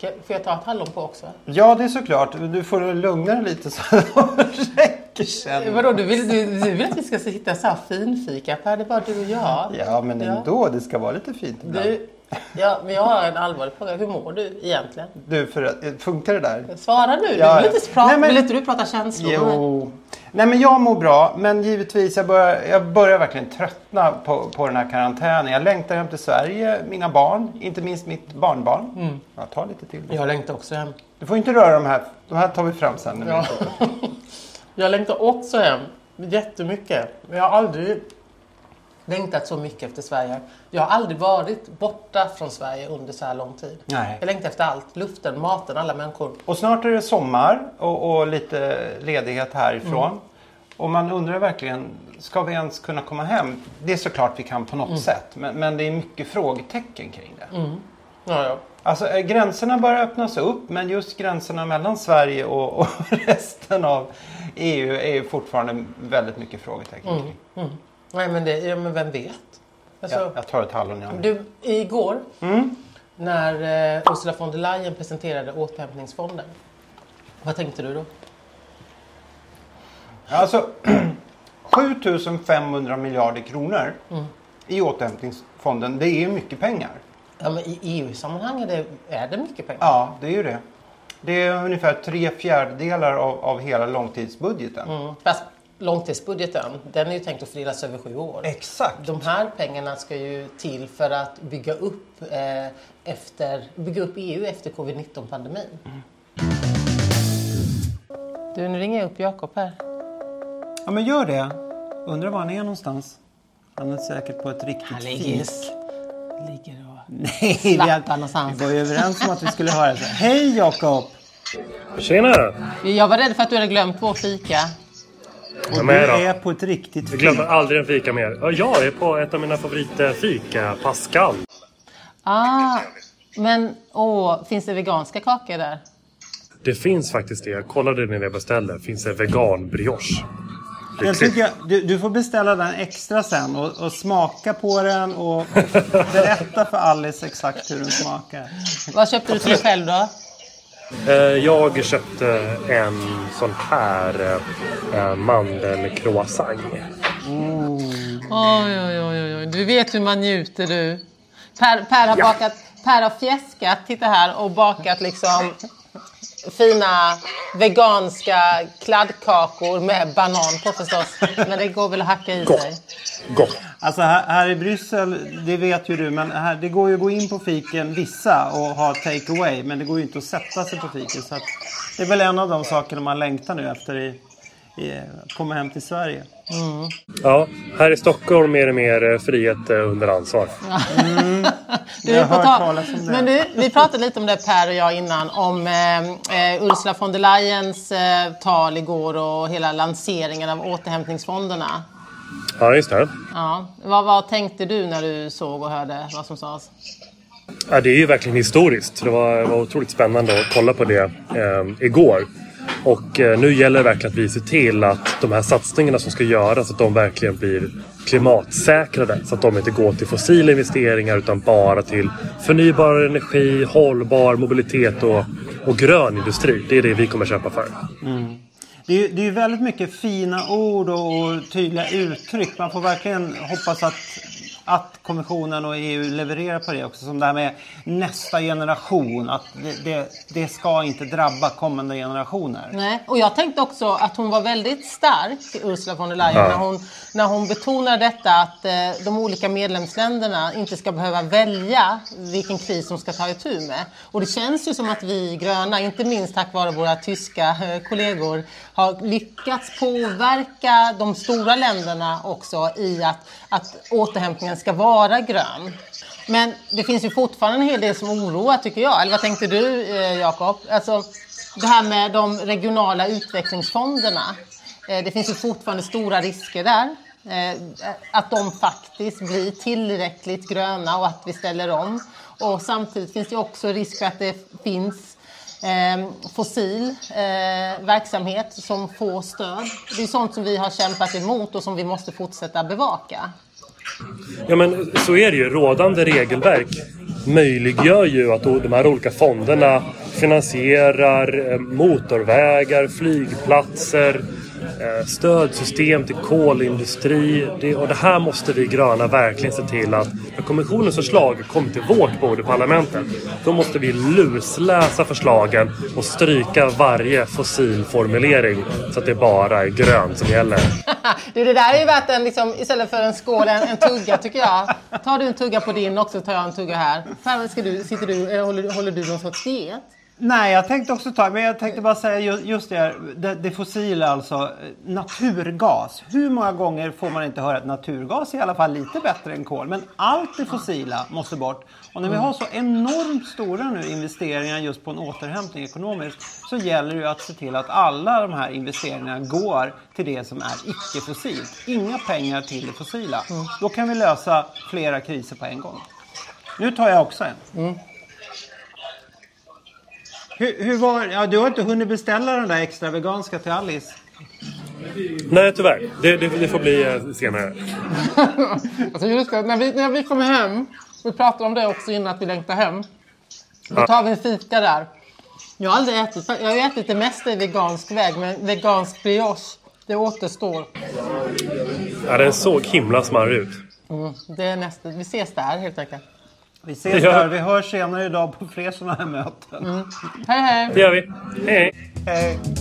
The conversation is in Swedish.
Får jag ta ett hallon på också? Ja, det är såklart. Du får lugna dig lite så det räcker sen. Vadå, du vill, du, du vill att vi ska sitta så här finfika Per? Det är bara du och jag. Ja, men ändå. Det ska vara lite fint ibland. Du, ja, men jag har en allvarlig fråga. Hur mår du egentligen? Du, för, att- funkar det där? Svara nu. Ja, du vill inte, prata, nej, men- vill inte du prata känslor? Jo. Nej men jag mår bra men givetvis jag börjar, jag börjar verkligen tröttna på, på den här karantänen. Jag längtar hem till Sverige, mina barn, inte minst mitt barnbarn. Mm. Jag tar lite till. Jag längtar också hem. Du får inte röra de här, de här tar vi fram sen. Ja. jag längtar också hem. Jättemycket. Men jag har aldrig längtat så mycket efter Sverige. Jag har aldrig varit borta från Sverige under så här lång tid. Nej. Jag längtar efter allt. Luften, maten, alla människor. Och snart är det sommar och, och lite ledighet härifrån. Mm. Och man undrar verkligen, ska vi ens kunna komma hem? Det är såklart vi kan på något Mm. sätt. Men, men det är mycket frågetecken kring det. Ja, ja. Alltså eh, gränserna börjar öppnas upp men just gränserna mellan Sverige och, och resten av EU är ju fortfarande väldigt mycket frågetecken kring. Nej, men, det, ja, men vem vet? Alltså, Jag, jag tar ett hallon i. Du, igår Mm. när eh, Ursula von der Leyen presenterade återhämtningsfonden. Vad tänkte du då? Alltså 7500 miljarder kronor Mm. i återhämtningsfonden, det är mycket pengar. Ja, men I EU-sammanhang är det, är det mycket pengar. Ja, det är ju det. Det är ungefär tre fjärdedelar av, av hela långtidsbudgeten. Mm. Fast långtidsbudgeten, den är ju tänkt att fördelas över sju år. Exakt. De här pengarna ska ju till för att bygga upp, eh, efter, bygga upp EU efter covid-19 pandemin. Du, nu ringer jag upp Jakob här. Ja, men gör det. Undrar var han är någonstans. Han är säkert på ett riktigt Han ligger, fik. ligger och... Nej, vi, någonstans. vi var ju överens om att vi skulle höra det. Hej Jakob! Tjena! Jag var rädd för att du hade glömt vår fika. Och du är på ett riktigt Jag fik. glömmer aldrig en fika mer. Ja, jag är på ett av mina favoritfika, Pascal. Ah, men åh, finns det veganska kakor där? Det finns faktiskt det. Jag kollade när jag beställde. finns det vegan brioche. Jag tycker, du, du får beställa den extra sen och, och smaka på den och berätta för Alice exakt hur den smakar. Vad köpte du till dig själv då? Eh, Jag köpte en sån här eh, mandelcroissant. Oj, oj, oj, oj. Du vet hur man njuter du. Per, per, har, bakat, per har fjäskat, titta här, och bakat liksom fina veganska kladdkakor med banan på förstås. Men det går väl att hacka i sig. Gott. Alltså här, här i Bryssel, det vet ju du, men här, det går ju att gå in på fiken vissa och ha take away. Men det går ju inte att sätta sig på fiken. Så att, det är väl en av de sakerna man längtar nu efter i, komma hem till Sverige. Ja, här i Stockholm är det mer eh, frihet eh, under ansvar. Du, Jag har hört ta- talas om det. Men du, vi pratade lite om det Per och jag innan. Om eh, eh, Ursula von der Leyens eh, tal igår och hela lanseringen av återhämtningsfonderna. Ja, just det. Ja. Vad, vad tänkte du när du såg och hörde vad som sades? Ja, det är ju verkligen historiskt. Det var, var otroligt spännande att kolla på det eh, igår. Och eh, nu gäller det verkligen att vi ser till att de här satsningarna som ska göras, att de verkligen blir klimatsäkrade. Så att de inte går till fossila investeringar utan bara till förnybar energi, hållbar mobilitet och, och grön industri. Det är det vi kommer köpa för. Mm. Det är, ju- det är ju väldigt mycket fina ord och tydliga uttryck. Man får verkligen hoppas att, att kommissionen och EU levererar på det också. Som det här med nästa generation. Att det, det, det ska inte drabba kommande generationer. Nej, och jag tänkte också att hon var väldigt stark, Ursula von der Leyen, när, hon, när hon betonar detta att eh, de olika medlemsländerna inte ska behöva välja vilken kris de ska ta itu med. Och det känns ju som att vi gröna, inte minst tack vare våra tyska eh, kollegor, har lyckats påverka de stora länderna också i att, att återhämtningen ska vara grön. Men det finns ju fortfarande en hel del som oroar tycker jag. Eller vad tänkte du eh, Jakob? Alltså, det här med de regionala utvecklingsfonderna. Eh, det finns ju fortfarande stora risker där. Eh, att de faktiskt blir tillräckligt gröna och att vi ställer om. Och samtidigt finns det också risk för att det finns eh, fossil eh, verksamhet som får stöd. Det är sånt som vi har kämpat emot och som vi måste fortsätta bevaka. Ja men så är det ju. Rådande regelverk möjliggör ju att de här olika fonderna finansierar eh, motorvägar, flygplatser, Eh, stödsystem till kolindustri. Det, och det här måste vi gröna verkligen se till att när kommissionens förslag kommer till vårt bord i parlamentet då måste vi lusläsa förslagen och stryka varje fossilformulering så att det bara är grönt som gäller. du, det där är ju värt en, liksom, istället för en skål, en, en tugga tycker jag. Tar du en tugga på din också tar jag en tugga här. Fan, ska du, sitter du, eh, håller, håller du någon sorts diet? Nej, jag tänkte också ta, men jag tänkte bara säga just det här, det, det fossila alltså, naturgas. Hur många gånger får man inte höra att naturgas är i alla fall lite bättre än kol? Men allt det fossila måste bort. Och när vi har så enormt stora nu investeringar just på en återhämtning ekonomiskt så gäller det ju att se till att alla de här investeringarna går till det som är icke-fossilt. Inga pengar till det fossila. Då kan vi lösa flera kriser på en gång. Nu tar jag också en. Mm. Hur, hur, var ja, Du har inte hunnit beställa den där extra veganska till Alice? Nej, tyvärr. Det, det, det får bli eh, senare. alltså just det, när vi, när vi kommer hem, vi pratade om det också innan att vi längtar hem. Då tar vi en fika där. Jag har aldrig ätit, jag har ätit det mesta i vegansk väg, men vegansk brioche, det återstår. Ja, den såg himla smarrig ut. Mm, det är nästa, vi ses där helt enkelt. Vi ses där. Vi hörs senare idag på fler sådana här möten. Mm. Hej hej! Det gör vi. Hej hej! hej.